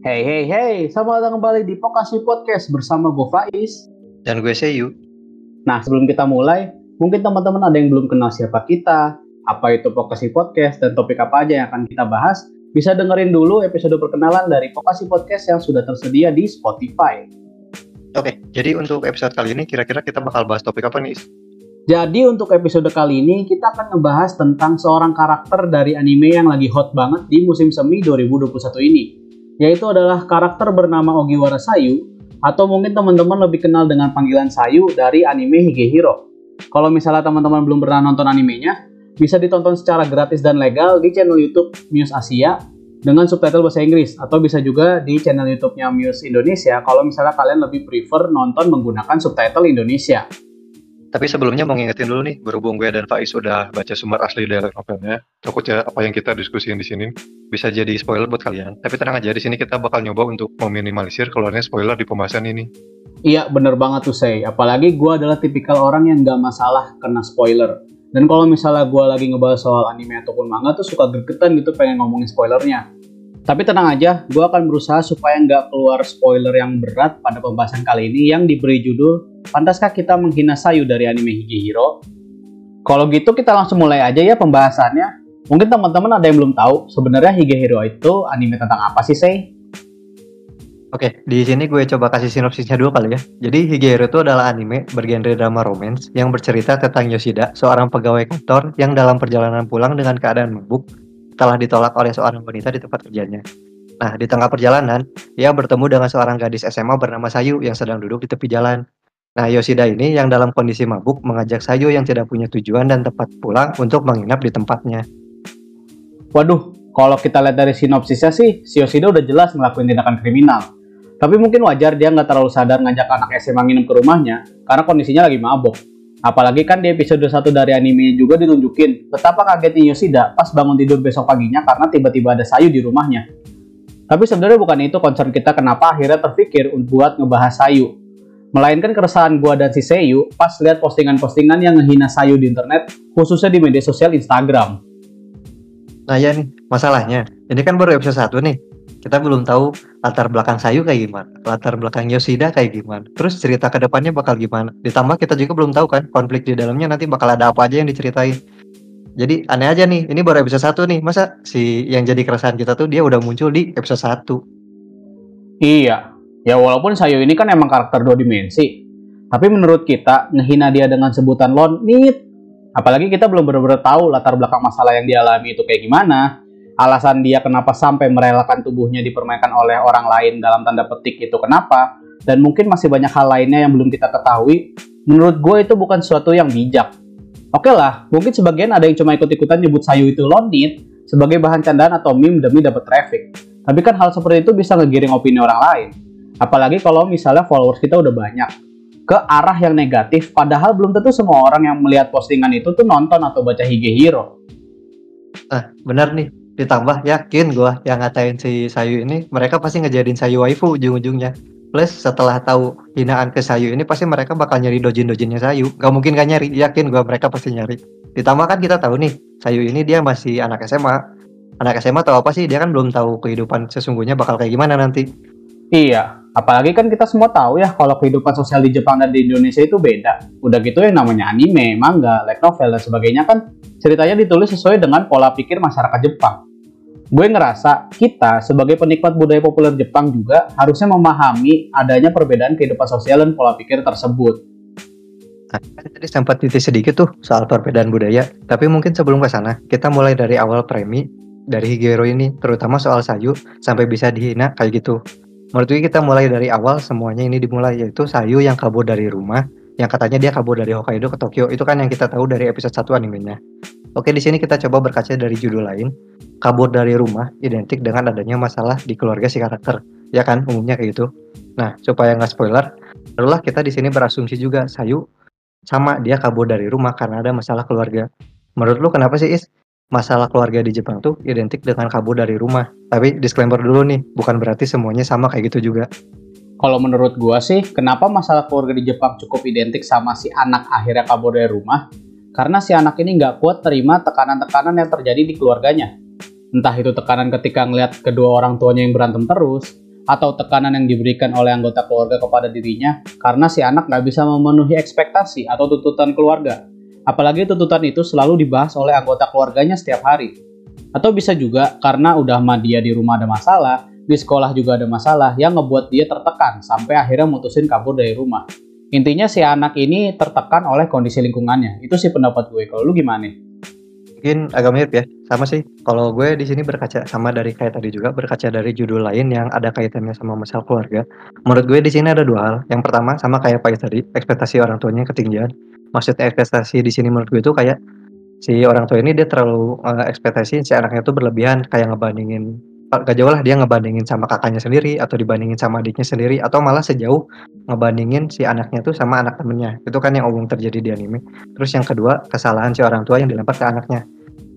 Hey hey hey, selamat datang kembali di Pokasi Podcast bersama gue Faiz. Dan gue Seyu. Nah sebelum kita mulai, mungkin teman-teman ada yang belum kenal siapa kita, apa itu Pokasi Podcast, dan topik apa aja yang akan kita bahas, bisa dengerin dulu episode perkenalan dari Pokasi Podcast yang sudah tersedia di Spotify. Oke, jadi untuk episode kali ini kira-kira kita bakal bahas topik apa nih? Jadi untuk episode kali ini kita akan ngebahas tentang seorang karakter dari anime yang lagi hot banget di musim semi 2021 ini. Yaitu adalah karakter bernama Ogiwara Sayu atau mungkin teman-teman lebih kenal dengan panggilan Sayu dari anime Higehiro. Kalau misalnya teman-teman belum pernah nonton animenya, bisa ditonton secara gratis dan legal di channel YouTube Muse Asia dengan subtitle bahasa Inggris atau bisa juga di channel YouTube-nya Muse Indonesia kalau misalnya kalian lebih prefer nonton menggunakan subtitle Indonesia. Tapi sebelumnya mau ngingetin dulu nih, berhubung gue dan Faiz sudah baca sumber asli dari novelnya, takutnya apa yang kita diskusiin di sini bisa jadi spoiler buat kalian. Tapi tenang aja, di sini kita bakal nyoba untuk meminimalisir keluarnya spoiler di pembahasan ini. Iya, bener banget tuh, Say. Apalagi gue adalah tipikal orang yang gak masalah kena spoiler. Dan kalau misalnya gue lagi ngebahas soal anime ataupun manga tuh suka gregetan gitu pengen ngomongin spoilernya. Tapi tenang aja, gue akan berusaha supaya nggak keluar spoiler yang berat pada pembahasan kali ini yang diberi judul Pantaskah kita menghina Sayu dari anime Higehiro? Kalau gitu kita langsung mulai aja ya pembahasannya. Mungkin teman-teman ada yang belum tahu, sebenarnya Higehiro itu anime tentang apa sih, Sei? Oke, di sini gue coba kasih sinopsisnya dulu kali ya. Jadi Higehiro itu adalah anime bergenre drama romance yang bercerita tentang Yoshida, seorang pegawai kantor yang dalam perjalanan pulang dengan keadaan mabuk setelah ditolak oleh seorang wanita di tempat kerjanya. Nah, di tengah perjalanan, ia bertemu dengan seorang gadis SMA bernama Sayu yang sedang duduk di tepi jalan. Nah, Yoshida ini yang dalam kondisi mabuk mengajak Sayu yang tidak punya tujuan dan tempat pulang untuk menginap di tempatnya. Waduh, kalau kita lihat dari sinopsisnya sih, si Yoshida udah jelas ngelakuin tindakan kriminal. Tapi mungkin wajar dia nggak terlalu sadar ngajak anak SMA nginep ke rumahnya karena kondisinya lagi mabok. Apalagi kan di episode 1 dari anime juga ditunjukin betapa kagetnya Yoshida pas bangun tidur besok paginya karena tiba-tiba ada Sayu di rumahnya. Tapi sebenarnya bukan itu concern kita kenapa akhirnya terpikir buat ngebahas Sayu. Melainkan keresahan gua dan si Sayu pas lihat postingan-postingan yang ngehina Sayu di internet, khususnya di media sosial Instagram. Nah ya nih, masalahnya, ini kan baru episode 1 nih kita belum tahu latar belakang Sayu kayak gimana, latar belakang Yoshida kayak gimana, terus cerita ke depannya bakal gimana. Ditambah kita juga belum tahu kan konflik di dalamnya nanti bakal ada apa aja yang diceritain. Jadi aneh aja nih, ini baru episode 1 nih, masa si yang jadi keresahan kita tuh dia udah muncul di episode 1. Iya, ya walaupun Sayu ini kan emang karakter dua dimensi, tapi menurut kita ngehina dia dengan sebutan lonit, apalagi kita belum benar-benar tahu latar belakang masalah yang dialami itu kayak gimana, alasan dia kenapa sampai merelakan tubuhnya dipermainkan oleh orang lain dalam tanda petik itu kenapa, dan mungkin masih banyak hal lainnya yang belum kita ketahui, menurut gue itu bukan sesuatu yang bijak. Oke lah, mungkin sebagian ada yang cuma ikut-ikutan nyebut Sayu itu lonit sebagai bahan candaan atau meme demi dapat traffic. Tapi kan hal seperti itu bisa ngegiring opini orang lain. Apalagi kalau misalnya followers kita udah banyak ke arah yang negatif, padahal belum tentu semua orang yang melihat postingan itu tuh nonton atau baca Higehiro. Ah, benar nih ditambah yakin gue yang ngatain si Sayu ini mereka pasti ngejadiin Sayu waifu ujung-ujungnya. Plus setelah tahu hinaan ke Sayu ini pasti mereka bakal nyari dojin-dojinnya Sayu. Gak mungkin gak nyari yakin gue mereka pasti nyari. Ditambah kan kita tahu nih Sayu ini dia masih anak SMA anak SMA tahu apa sih? Dia kan belum tahu kehidupan sesungguhnya bakal kayak gimana nanti. Iya apalagi kan kita semua tahu ya kalau kehidupan sosial di Jepang dan di Indonesia itu beda udah gitu yang namanya anime manga light novel dan sebagainya kan ceritanya ditulis sesuai dengan pola pikir masyarakat Jepang gue ngerasa kita sebagai penikmat budaya populer Jepang juga harusnya memahami adanya perbedaan kehidupan sosial dan pola pikir tersebut. Nah, tadi sempat titik sedikit tuh soal perbedaan budaya, tapi mungkin sebelum ke sana, kita mulai dari awal premi dari Higero ini, terutama soal Sayu sampai bisa dihina kayak gitu. Menurut gue kita mulai dari awal semuanya ini dimulai yaitu Sayu yang kabur dari rumah, yang katanya dia kabur dari Hokkaido ke Tokyo. Itu kan yang kita tahu dari episode 1 animenya. Oke, di sini kita coba berkaca dari judul lain. Kabur dari rumah identik dengan adanya masalah di keluarga si karakter. Ya kan, umumnya kayak gitu. Nah, supaya nggak spoiler, barulah kita di sini berasumsi juga Sayu sama dia kabur dari rumah karena ada masalah keluarga. Menurut lu kenapa sih Is? Masalah keluarga di Jepang tuh identik dengan kabur dari rumah. Tapi disclaimer dulu nih, bukan berarti semuanya sama kayak gitu juga. Kalau menurut gua sih, kenapa masalah keluarga di Jepang cukup identik sama si anak akhirnya kabur dari rumah? karena si anak ini nggak kuat terima tekanan-tekanan yang terjadi di keluarganya. Entah itu tekanan ketika ngeliat kedua orang tuanya yang berantem terus, atau tekanan yang diberikan oleh anggota keluarga kepada dirinya karena si anak nggak bisa memenuhi ekspektasi atau tuntutan keluarga. Apalagi tuntutan itu selalu dibahas oleh anggota keluarganya setiap hari. Atau bisa juga karena udah mah dia di rumah ada masalah, di sekolah juga ada masalah yang ngebuat dia tertekan sampai akhirnya mutusin kabur dari rumah. Intinya si anak ini tertekan oleh kondisi lingkungannya. Itu sih pendapat gue. Kalau lu gimana? Mungkin agak mirip ya, sama sih. Kalau gue di sini berkaca sama dari kayak tadi juga berkaca dari judul lain yang ada kaitannya sama masalah keluarga. Menurut gue di sini ada dua hal. Yang pertama sama kayak Pak tadi, ekspektasi orang tuanya ketinggian. Maksudnya ekspektasi di sini menurut gue itu kayak si orang tua ini dia terlalu uh, ekspektasi si anaknya itu berlebihan kayak ngebandingin gak jauh lah dia ngebandingin sama kakaknya sendiri atau dibandingin sama adiknya sendiri atau malah sejauh ngebandingin si anaknya tuh sama anak temennya. Itu kan yang umum terjadi di anime. Terus yang kedua kesalahan si orang tua yang dilempar ke anaknya.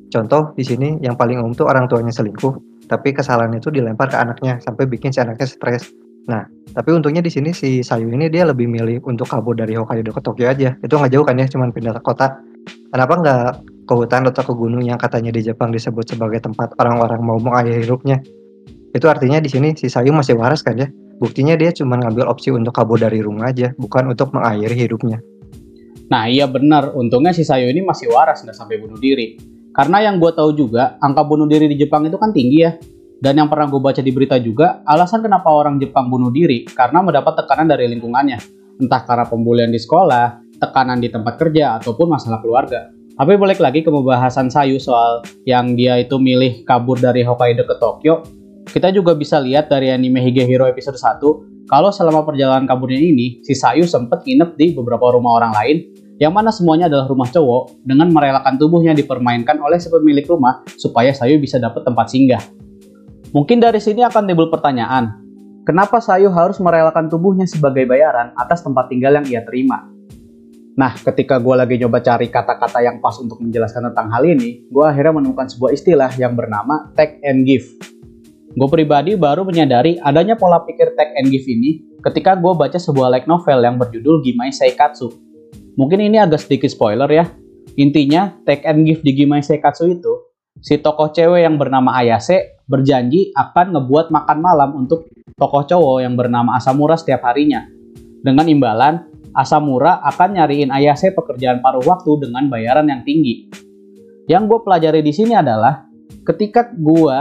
Contoh di sini yang paling umum tuh orang tuanya selingkuh tapi kesalahan itu dilempar ke anaknya sampai bikin si anaknya stres nah tapi untungnya di sini si Sayu ini dia lebih milih untuk kabur dari Hokkaido ke Tokyo aja itu nggak jauh kan ya cuman pindah ke kota kenapa nggak ke hutan atau ke gunung yang katanya di Jepang disebut sebagai tempat orang-orang mau mengakhiri hidupnya. Itu artinya di sini si Sayu masih waras kan ya? Buktinya dia cuma ngambil opsi untuk kabur dari rumah aja, bukan untuk mengakhiri hidupnya. Nah iya benar, untungnya si Sayu ini masih waras nggak sampai bunuh diri. Karena yang gue tahu juga, angka bunuh diri di Jepang itu kan tinggi ya. Dan yang pernah gue baca di berita juga, alasan kenapa orang Jepang bunuh diri karena mendapat tekanan dari lingkungannya. Entah karena pembulian di sekolah, tekanan di tempat kerja, ataupun masalah keluarga. Tapi balik lagi ke pembahasan Sayu soal yang dia itu milih kabur dari Hokkaido ke Tokyo, kita juga bisa lihat dari anime Higehiro episode 1, kalau selama perjalanan kaburnya ini, si Sayu sempat nginep di beberapa rumah orang lain, yang mana semuanya adalah rumah cowok, dengan merelakan tubuhnya dipermainkan oleh si pemilik rumah supaya Sayu bisa dapat tempat singgah. Mungkin dari sini akan timbul pertanyaan, kenapa Sayu harus merelakan tubuhnya sebagai bayaran atas tempat tinggal yang ia terima? Nah, ketika gue lagi coba cari kata-kata yang pas untuk menjelaskan tentang hal ini, gue akhirnya menemukan sebuah istilah yang bernama take and give. Gue pribadi baru menyadari adanya pola pikir take and give ini ketika gue baca sebuah light novel yang berjudul Gimai Seikatsu. Mungkin ini agak sedikit spoiler ya. Intinya, take and give di Gimai Seikatsu itu, si tokoh cewek yang bernama Ayase berjanji akan ngebuat makan malam untuk tokoh cowok yang bernama Asamura setiap harinya. Dengan imbalan, Asamura akan nyariin Ayase pekerjaan paruh waktu dengan bayaran yang tinggi. Yang gue pelajari di sini adalah ketika gue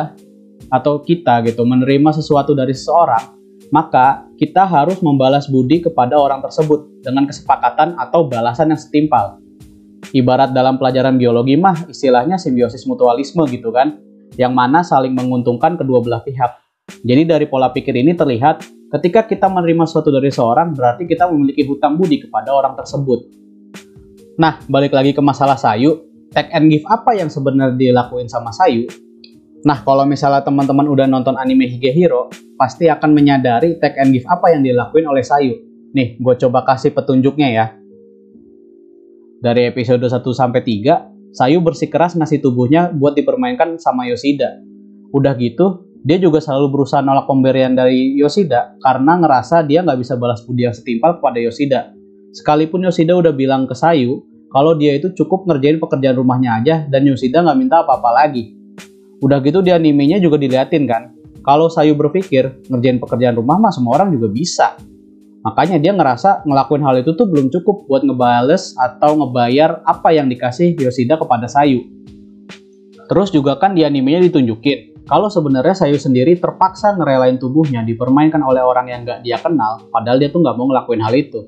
atau kita gitu menerima sesuatu dari seseorang, maka kita harus membalas budi kepada orang tersebut dengan kesepakatan atau balasan yang setimpal. Ibarat dalam pelajaran biologi mah istilahnya simbiosis mutualisme gitu kan, yang mana saling menguntungkan kedua belah pihak. Jadi dari pola pikir ini terlihat Ketika kita menerima sesuatu dari seorang, berarti kita memiliki hutang budi kepada orang tersebut. Nah, balik lagi ke masalah Sayu, take and give apa yang sebenarnya dilakuin sama Sayu? Nah, kalau misalnya teman-teman udah nonton anime Higehiro, pasti akan menyadari take and give apa yang dilakuin oleh Sayu. Nih, gue coba kasih petunjuknya ya. Dari episode 1 sampai 3, Sayu bersikeras ngasih tubuhnya buat dipermainkan sama Yoshida. Udah gitu, dia juga selalu berusaha nolak pemberian dari Yoshida karena ngerasa dia nggak bisa balas budi yang setimpal kepada Yoshida. Sekalipun Yoshida udah bilang ke Sayu kalau dia itu cukup ngerjain pekerjaan rumahnya aja dan Yoshida nggak minta apa-apa lagi. Udah gitu di animenya juga diliatin kan, kalau Sayu berpikir ngerjain pekerjaan rumah mah semua orang juga bisa. Makanya dia ngerasa ngelakuin hal itu tuh belum cukup buat ngebales atau ngebayar apa yang dikasih Yoshida kepada Sayu. Terus juga kan di animenya ditunjukin kalau sebenarnya Sayu sendiri terpaksa ngerelain tubuhnya dipermainkan oleh orang yang gak dia kenal, padahal dia tuh gak mau ngelakuin hal itu.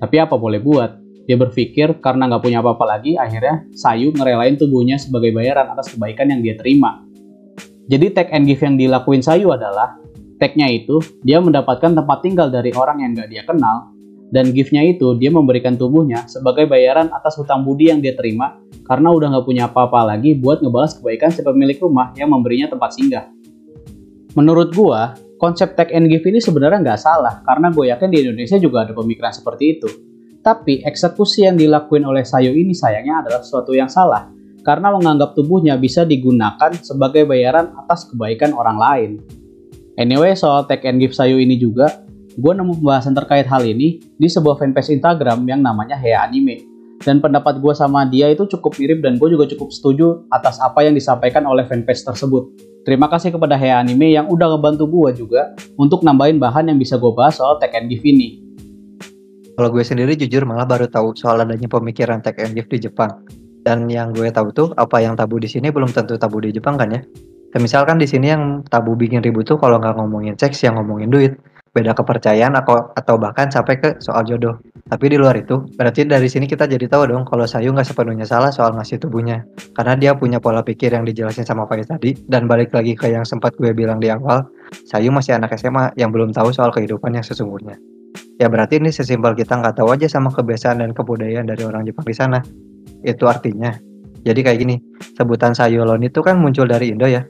Tapi apa boleh buat? Dia berpikir karena gak punya apa-apa lagi, akhirnya Sayu ngerelain tubuhnya sebagai bayaran atas kebaikan yang dia terima. Jadi take and give yang dilakuin Sayu adalah, take-nya itu dia mendapatkan tempat tinggal dari orang yang gak dia kenal, dan gift-nya itu dia memberikan tubuhnya sebagai bayaran atas hutang budi yang dia terima karena udah nggak punya apa-apa lagi buat ngebalas kebaikan si pemilik rumah yang memberinya tempat singgah. Menurut gua, konsep take and give ini sebenarnya nggak salah karena gue yakin di Indonesia juga ada pemikiran seperti itu. Tapi eksekusi yang dilakuin oleh Sayo ini sayangnya adalah sesuatu yang salah karena menganggap tubuhnya bisa digunakan sebagai bayaran atas kebaikan orang lain. Anyway, soal take and give Sayo ini juga gue nemu pembahasan terkait hal ini di sebuah fanpage Instagram yang namanya Hea Anime. Dan pendapat gue sama dia itu cukup mirip dan gue juga cukup setuju atas apa yang disampaikan oleh fanpage tersebut. Terima kasih kepada Hea Anime yang udah ngebantu gue juga untuk nambahin bahan yang bisa gue bahas soal Tech and Give ini. Kalau gue sendiri jujur malah baru tahu soal adanya pemikiran Tech and Give di Jepang. Dan yang gue tahu tuh apa yang tabu di sini belum tentu tabu di Jepang kan ya. Kayak misalkan di sini yang tabu bikin ribut tuh kalau nggak ngomongin seks yang ngomongin duit beda kepercayaan atau atau bahkan sampai ke soal jodoh. Tapi di luar itu, berarti dari sini kita jadi tahu dong kalau Sayu nggak sepenuhnya salah soal ngasih tubuhnya. Karena dia punya pola pikir yang dijelasin sama Faiz tadi, dan balik lagi ke yang sempat gue bilang di awal, Sayu masih anak SMA yang belum tahu soal kehidupan yang sesungguhnya. Ya berarti ini sesimpel kita nggak tahu aja sama kebiasaan dan kebudayaan dari orang Jepang di sana. Itu artinya. Jadi kayak gini, sebutan Sayulon itu kan muncul dari Indo ya.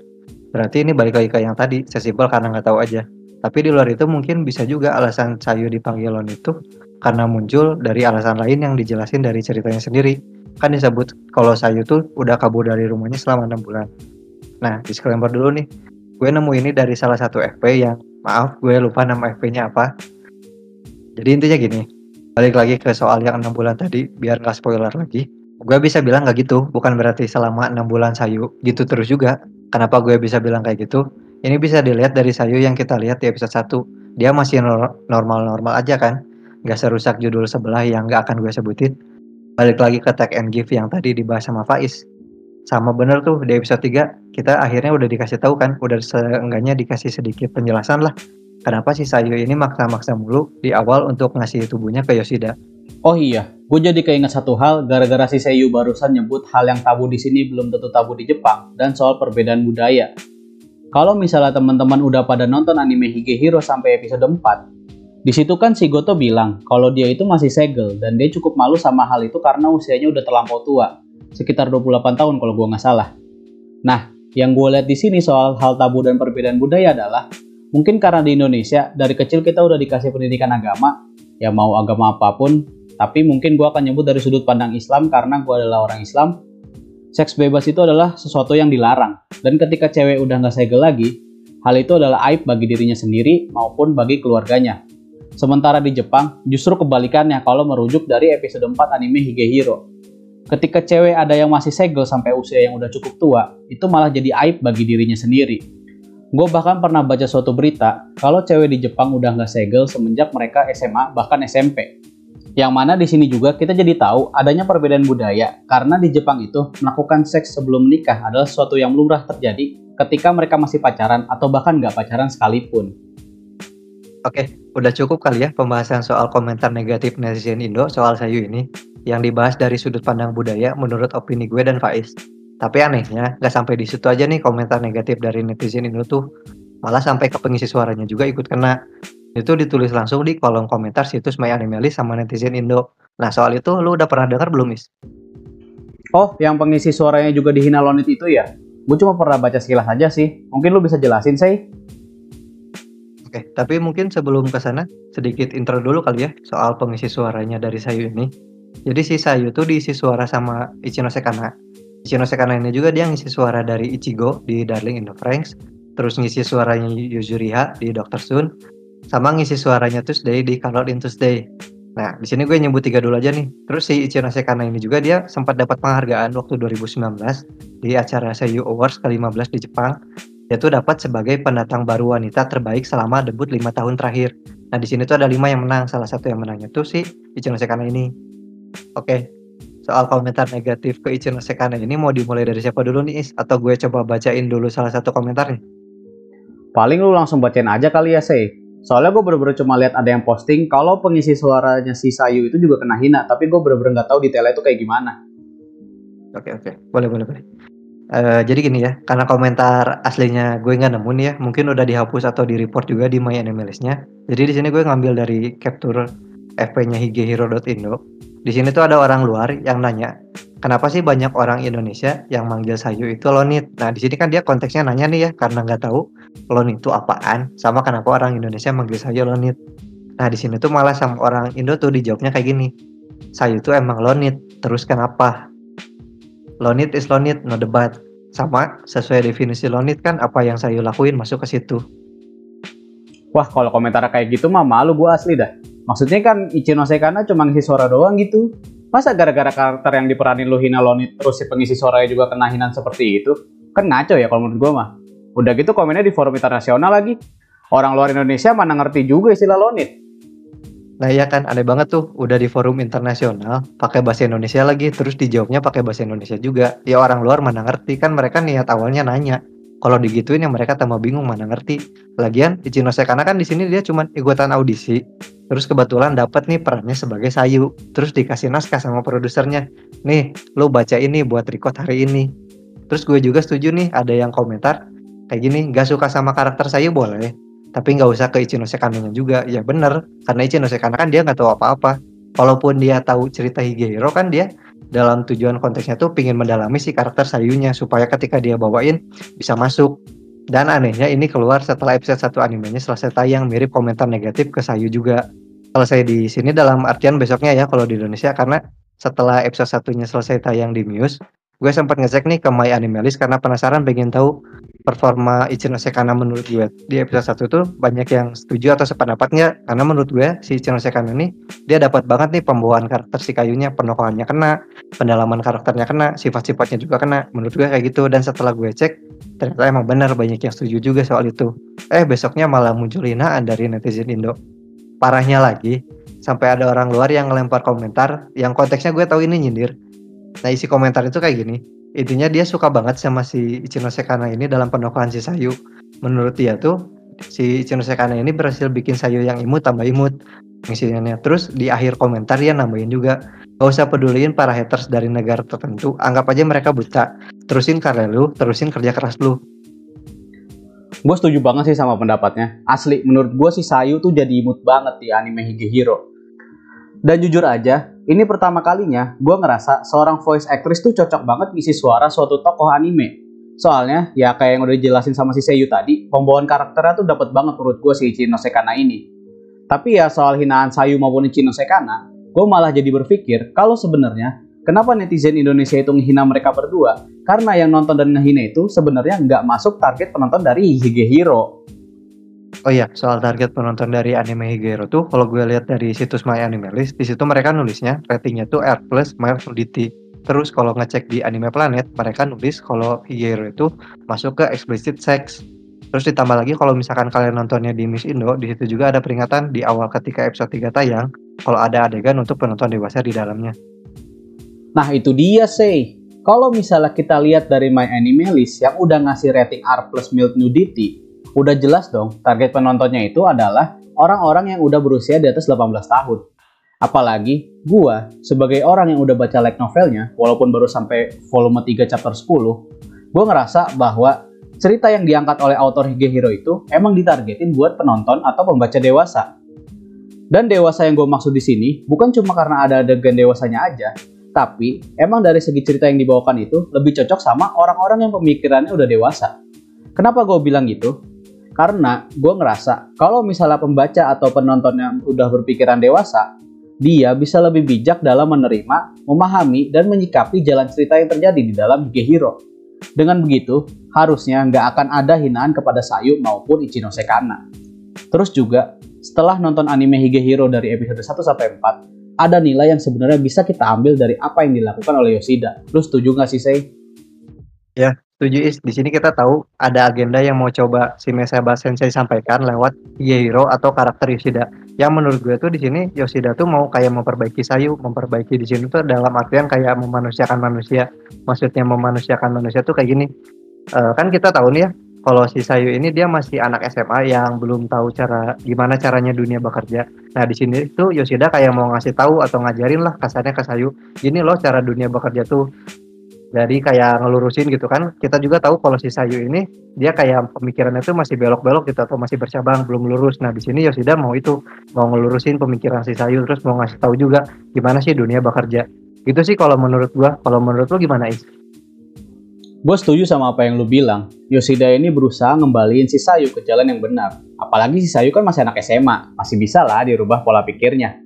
Berarti ini balik lagi ke yang tadi, sesimpel karena nggak tahu aja. Tapi di luar itu mungkin bisa juga alasan Sayu dipanggil Lon itu karena muncul dari alasan lain yang dijelasin dari ceritanya sendiri. Kan disebut kalau Sayu tuh udah kabur dari rumahnya selama 6 bulan. Nah, disclaimer dulu nih. Gue nemu ini dari salah satu FP yang maaf gue lupa nama FP-nya apa. Jadi intinya gini, balik lagi ke soal yang 6 bulan tadi biar nggak spoiler lagi. Gue bisa bilang nggak gitu, bukan berarti selama 6 bulan Sayu gitu terus juga. Kenapa gue bisa bilang kayak gitu? Ini bisa dilihat dari Sayu yang kita lihat di episode 1. Dia masih normal-normal aja kan? Gak serusak judul sebelah yang gak akan gue sebutin. Balik lagi ke tag and give yang tadi dibahas sama Faiz. Sama bener tuh di episode 3 kita akhirnya udah dikasih tahu kan, udah seenggaknya dikasih sedikit penjelasan lah. Kenapa si Sayu ini maksa-maksa mulu di awal untuk ngasih tubuhnya ke Yoshida. Oh iya, gue jadi keinget satu hal gara-gara si Seiyu barusan nyebut hal yang tabu di sini belum tentu tabu di Jepang dan soal perbedaan budaya. Kalau misalnya teman-teman udah pada nonton anime Higehiro sampai episode 4, di situ kan si Goto bilang kalau dia itu masih segel dan dia cukup malu sama hal itu karena usianya udah terlampau tua, sekitar 28 tahun kalau gue nggak salah. Nah, yang gue lihat di sini soal hal tabu dan perbedaan budaya adalah mungkin karena di Indonesia dari kecil kita udah dikasih pendidikan agama, ya mau agama apa pun, tapi mungkin gue akan nyebut dari sudut pandang Islam karena gue adalah orang Islam seks bebas itu adalah sesuatu yang dilarang. Dan ketika cewek udah nggak segel lagi, hal itu adalah aib bagi dirinya sendiri maupun bagi keluarganya. Sementara di Jepang, justru kebalikannya kalau merujuk dari episode 4 anime Higehiro. Ketika cewek ada yang masih segel sampai usia yang udah cukup tua, itu malah jadi aib bagi dirinya sendiri. Gue bahkan pernah baca suatu berita kalau cewek di Jepang udah nggak segel semenjak mereka SMA bahkan SMP. Yang mana di sini juga kita jadi tahu adanya perbedaan budaya karena di Jepang itu melakukan seks sebelum menikah adalah sesuatu yang lumrah terjadi ketika mereka masih pacaran atau bahkan nggak pacaran sekalipun. Oke, udah cukup kali ya pembahasan soal komentar negatif netizen Indo soal Sayu ini yang dibahas dari sudut pandang budaya menurut opini gue dan Faiz. Tapi anehnya, nggak sampai di situ aja nih komentar negatif dari netizen Indo tuh. Malah sampai ke pengisi suaranya juga ikut kena. Itu ditulis langsung di kolom komentar situs My Animalist sama netizen Indo. Nah soal itu lu udah pernah dengar belum, Is? Oh, yang pengisi suaranya juga dihina Lonit itu ya? Gue cuma pernah baca sekilas aja sih. Mungkin lu bisa jelasin, sih? Oke, tapi mungkin sebelum ke sana, sedikit intro dulu kali ya soal pengisi suaranya dari Sayu ini. Jadi si Sayu tuh diisi suara sama Ichino Sekana. Ichino Sekana ini juga dia ngisi suara dari Ichigo di Darling in the Franxx, terus ngisi suaranya Yuzuriha di Dr. Stone, sama ngisi suaranya Tuesday di Color in Tuesday. Nah, di sini gue nyebut tiga dulu aja nih. Terus si Ichino Sekana ini juga dia sempat dapat penghargaan waktu 2019 di acara Seiyu Awards ke-15 di Jepang. Dia tuh dapat sebagai pendatang baru wanita terbaik selama debut lima tahun terakhir. Nah, di sini tuh ada lima yang menang. Salah satu yang menangnya tuh si Ichino Sekana ini. Oke, soal komentar negatif ke Ichino Sekana ini mau dimulai dari siapa dulu nih Is? Atau gue coba bacain dulu salah satu komentarnya? Paling lu langsung bacain aja kali ya, Sey. Soalnya gue bener-bener cuma lihat ada yang posting kalau pengisi suaranya si Sayu itu juga kena hina, tapi gue bener-bener nggak tahu detailnya itu kayak gimana. Oke oke, boleh boleh boleh. Uh, jadi gini ya, karena komentar aslinya gue nggak nemu nih ya, mungkin udah dihapus atau di report juga di My Animalist-nya. Jadi di sini gue ngambil dari capture FP-nya higehiro.indo. Di sini tuh ada orang luar yang nanya, kenapa sih banyak orang Indonesia yang manggil Sayu itu Lonit? Nah di sini kan dia konteksnya nanya nih ya, karena nggak tahu Lonit itu apaan, sama kenapa orang Indonesia manggil Sayu Lonit. Nah di sini tuh malah sama orang Indo tuh dijawabnya kayak gini, Sayu itu emang Lonit, terus kenapa? Lonit is Lonit, no debat. Sama sesuai definisi Lonit kan apa yang Sayu lakuin masuk ke situ. Wah kalau komentar kayak gitu mah malu gue asli dah. Maksudnya kan Ichino Sekana cuma ngisi suara doang gitu. Masa gara-gara karakter yang diperanin lu hina Lonit terus si pengisi suaranya juga kena hinaan seperti itu? Kan ngaco ya kalau menurut gue mah. Udah gitu komennya di forum internasional lagi. Orang luar Indonesia mana ngerti juga istilah Lonit. Nah ya kan aneh banget tuh udah di forum internasional pakai bahasa Indonesia lagi terus dijawabnya pakai bahasa Indonesia juga. Ya orang luar mana ngerti kan mereka niat awalnya nanya. Kalau digituin yang mereka tambah bingung mana ngerti. Lagian Ichino Sekana kan di sini dia cuma ikutan audisi. Terus kebetulan dapat nih perannya sebagai Sayu. Terus dikasih naskah sama produsernya. Nih, lu baca ini buat record hari ini. Terus gue juga setuju nih ada yang komentar kayak gini, gak suka sama karakter Sayu boleh, tapi nggak usah ke Ichino Sekana juga. Ya bener, karena Ichino Sekana kan dia nggak tahu apa-apa. Walaupun dia tahu cerita Higehiro kan dia dalam tujuan konteksnya tuh pingin mendalami si karakter Sayunya supaya ketika dia bawain bisa masuk. Dan anehnya ini keluar setelah episode 1 animenya selesai tayang mirip komentar negatif ke Sayu juga. Selesai di sini dalam artian besoknya ya kalau di Indonesia karena setelah episode satunya selesai tayang di Muse, gue sempat ngecek nih ke My Animalist karena penasaran pengen tahu performa Ichino Sekana menurut gue di episode 1 tuh banyak yang setuju atau sependapatnya karena menurut gue si Ichino Sekana ini dia dapat banget nih pembawaan karakter si kayunya penokohannya kena pendalaman karakternya kena sifat-sifatnya juga kena. Menurut gue kayak gitu. Dan setelah gue cek ternyata emang benar banyak yang setuju juga soal itu. Eh besoknya malah muncul hinaan dari netizen Indo. Parahnya lagi sampai ada orang luar yang ngelempar komentar yang konteksnya gue tahu ini nyindir Nah isi komentar itu kayak gini. Intinya dia suka banget sama si Ichino Sekana ini dalam penokohan si Sayu. Menurut dia tuh si Ichino Sekana ini berhasil bikin Sayu yang imut tambah imut misinya. Terus di akhir komentar dia nambahin juga Gak usah peduliin para haters dari negara tertentu, anggap aja mereka buta. Terusin karya lu, terusin kerja keras lu. Gue setuju banget sih sama pendapatnya. Asli, menurut gue si Sayu tuh jadi imut banget di anime Higehiro. Dan jujur aja, ini pertama kalinya gue ngerasa seorang voice actress tuh cocok banget ngisi suara suatu tokoh anime. Soalnya, ya kayak yang udah dijelasin sama si Seiyu tadi, pembawaan karakternya tuh dapat banget menurut gue si Ichino Sekana ini. Tapi ya soal hinaan Sayu maupun Ichino Sekana, gue malah jadi berpikir kalau sebenarnya kenapa netizen Indonesia itu menghina mereka berdua? Karena yang nonton dan ngehina itu sebenarnya nggak masuk target penonton dari Higehiro. Oh iya, soal target penonton dari anime Higero tuh, kalau gue lihat dari situs My Anime List, di situ mereka nulisnya ratingnya tuh R plus mild nudity. Terus kalau ngecek di Anime Planet, mereka nulis kalau Higero itu masuk ke explicit sex. Terus ditambah lagi kalau misalkan kalian nontonnya di Miss Indo, di situ juga ada peringatan di awal ketika episode 3 tayang, kalau ada adegan untuk penonton dewasa di dalamnya. Nah itu dia sih. Kalau misalnya kita lihat dari My Anime List yang udah ngasih rating R plus mild nudity, udah jelas dong target penontonnya itu adalah orang-orang yang udah berusia di atas 18 tahun. Apalagi gua sebagai orang yang udah baca light novelnya, walaupun baru sampai volume 3 chapter 10, gua ngerasa bahwa cerita yang diangkat oleh autor Higehiro itu emang ditargetin buat penonton atau pembaca dewasa. Dan dewasa yang gue maksud di sini bukan cuma karena ada adegan dewasanya aja, tapi emang dari segi cerita yang dibawakan itu lebih cocok sama orang-orang yang pemikirannya udah dewasa. Kenapa gue bilang gitu? Karena gue ngerasa kalau misalnya pembaca atau penonton yang udah berpikiran dewasa, dia bisa lebih bijak dalam menerima, memahami, dan menyikapi jalan cerita yang terjadi di dalam Higehiro. Dengan begitu, harusnya nggak akan ada hinaan kepada Sayu maupun Ichino Sekana. Terus juga, setelah nonton anime Higehiro dari episode 1 sampai 4, ada nilai yang sebenarnya bisa kita ambil dari apa yang dilakukan oleh Yoshida. Lu setuju nggak sih, Sei? Ya, Setuju Is, di sini kita tahu ada agenda yang mau coba si Meseba Sensei sampaikan lewat Hiro atau karakter Yoshida. Yang menurut gue tuh di sini Yoshida tuh mau kayak memperbaiki Sayu, memperbaiki di sini tuh dalam artian kayak memanusiakan manusia. Maksudnya memanusiakan manusia tuh kayak gini. Uh, kan kita tahu nih ya, kalau si Sayu ini dia masih anak SMA yang belum tahu cara gimana caranya dunia bekerja. Nah di sini tuh Yoshida kayak mau ngasih tahu atau ngajarin lah kasarnya ke Sayu, gini loh cara dunia bekerja tuh jadi kayak ngelurusin gitu kan kita juga tahu kalau si Sayu ini dia kayak pemikirannya itu masih belok-belok gitu atau masih bercabang belum lurus nah di sini Yoshida mau itu mau ngelurusin pemikiran si Sayu terus mau ngasih tahu juga gimana sih dunia bekerja gitu sih kalau menurut gua kalau menurut lu gimana Is? Gue setuju sama apa yang lu bilang. Yoshida ini berusaha ngembaliin si Sayu ke jalan yang benar. Apalagi si Sayu kan masih anak SMA, masih bisa lah dirubah pola pikirnya.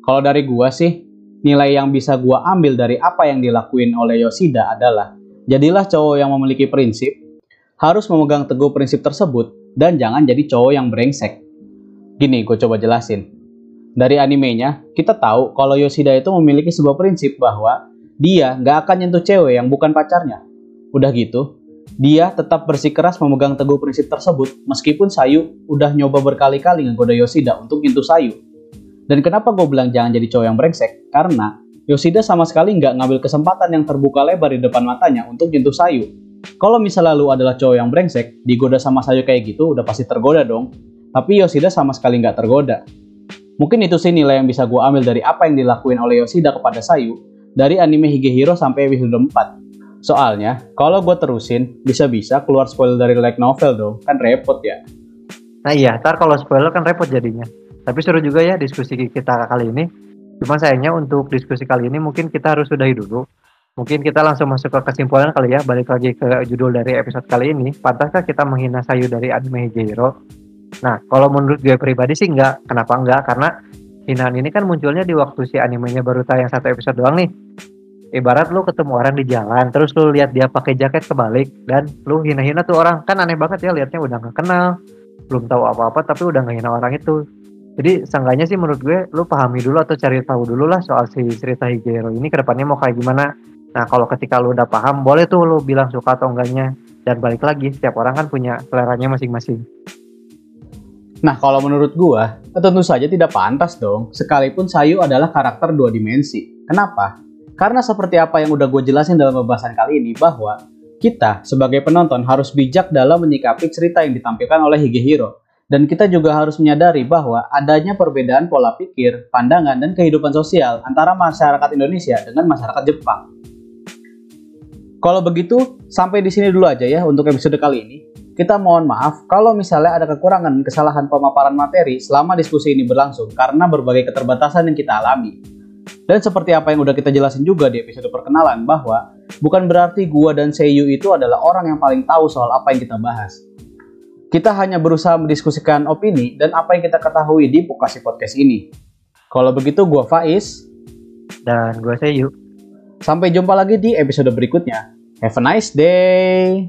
Kalau dari gua sih, nilai yang bisa gue ambil dari apa yang dilakuin oleh Yoshida adalah jadilah cowok yang memiliki prinsip, harus memegang teguh prinsip tersebut, dan jangan jadi cowok yang brengsek. Gini, gue coba jelasin. Dari animenya, kita tahu kalau Yoshida itu memiliki sebuah prinsip bahwa dia nggak akan nyentuh cewek yang bukan pacarnya. Udah gitu, dia tetap bersikeras memegang teguh prinsip tersebut meskipun Sayu udah nyoba berkali-kali ngegoda Yoshida untuk nyentuh Sayu. Dan kenapa gue bilang jangan jadi cowok yang brengsek? Karena Yoshida sama sekali nggak ngambil kesempatan yang terbuka lebar di depan matanya untuk nyentuh Sayu. Kalau misalnya lu adalah cowok yang brengsek, digoda sama Sayu kayak gitu udah pasti tergoda dong. Tapi Yoshida sama sekali nggak tergoda. Mungkin itu sih nilai yang bisa gue ambil dari apa yang dilakuin oleh Yoshida kepada Sayu dari anime Higehiro sampai episode 4. Soalnya, kalau gue terusin, bisa-bisa keluar spoiler dari like novel dong, kan repot ya. Nah iya, ntar kalau spoiler kan repot jadinya. Tapi seru juga ya diskusi kita kali ini. Cuma sayangnya untuk diskusi kali ini mungkin kita harus sudahi dulu. Mungkin kita langsung masuk ke kesimpulan kali ya, balik lagi ke judul dari episode kali ini. Pantaskah kita menghina Sayu dari anime Higehiro? Nah, kalau menurut gue pribadi sih enggak. Kenapa enggak? Karena hinaan ini kan munculnya di waktu si animenya baru tayang satu episode doang nih. Ibarat lu ketemu orang di jalan, terus lu lihat dia pakai jaket kebalik dan lu hina-hina tuh orang. Kan aneh banget ya liatnya udah nggak kenal, belum tahu apa-apa tapi udah ngehina orang itu. Jadi seenggaknya sih menurut gue lu pahami dulu atau cari tahu dulu lah soal si cerita Higero ini ke depannya mau kayak gimana. Nah kalau ketika lu udah paham boleh tuh lu bilang suka atau enggaknya. Dan balik lagi setiap orang kan punya seleranya masing-masing. Nah, kalau menurut gua, tentu saja tidak pantas dong, sekalipun Sayu adalah karakter dua dimensi. Kenapa? Karena seperti apa yang udah gue jelasin dalam pembahasan kali ini, bahwa kita sebagai penonton harus bijak dalam menyikapi cerita yang ditampilkan oleh Higehiro. Dan kita juga harus menyadari bahwa adanya perbedaan pola pikir, pandangan, dan kehidupan sosial antara masyarakat Indonesia dengan masyarakat Jepang. Kalau begitu, sampai di sini dulu aja ya untuk episode kali ini. Kita mohon maaf kalau misalnya ada kekurangan kesalahan pemaparan materi selama diskusi ini berlangsung karena berbagai keterbatasan yang kita alami. Dan seperti apa yang udah kita jelasin juga di episode perkenalan bahwa bukan berarti gua dan Seiyu itu adalah orang yang paling tahu soal apa yang kita bahas. Kita hanya berusaha mendiskusikan opini dan apa yang kita ketahui di Pukasi Podcast ini. Kalau begitu gua Faiz dan gua Seiyu. Sampai jumpa lagi di episode berikutnya. Have a nice day.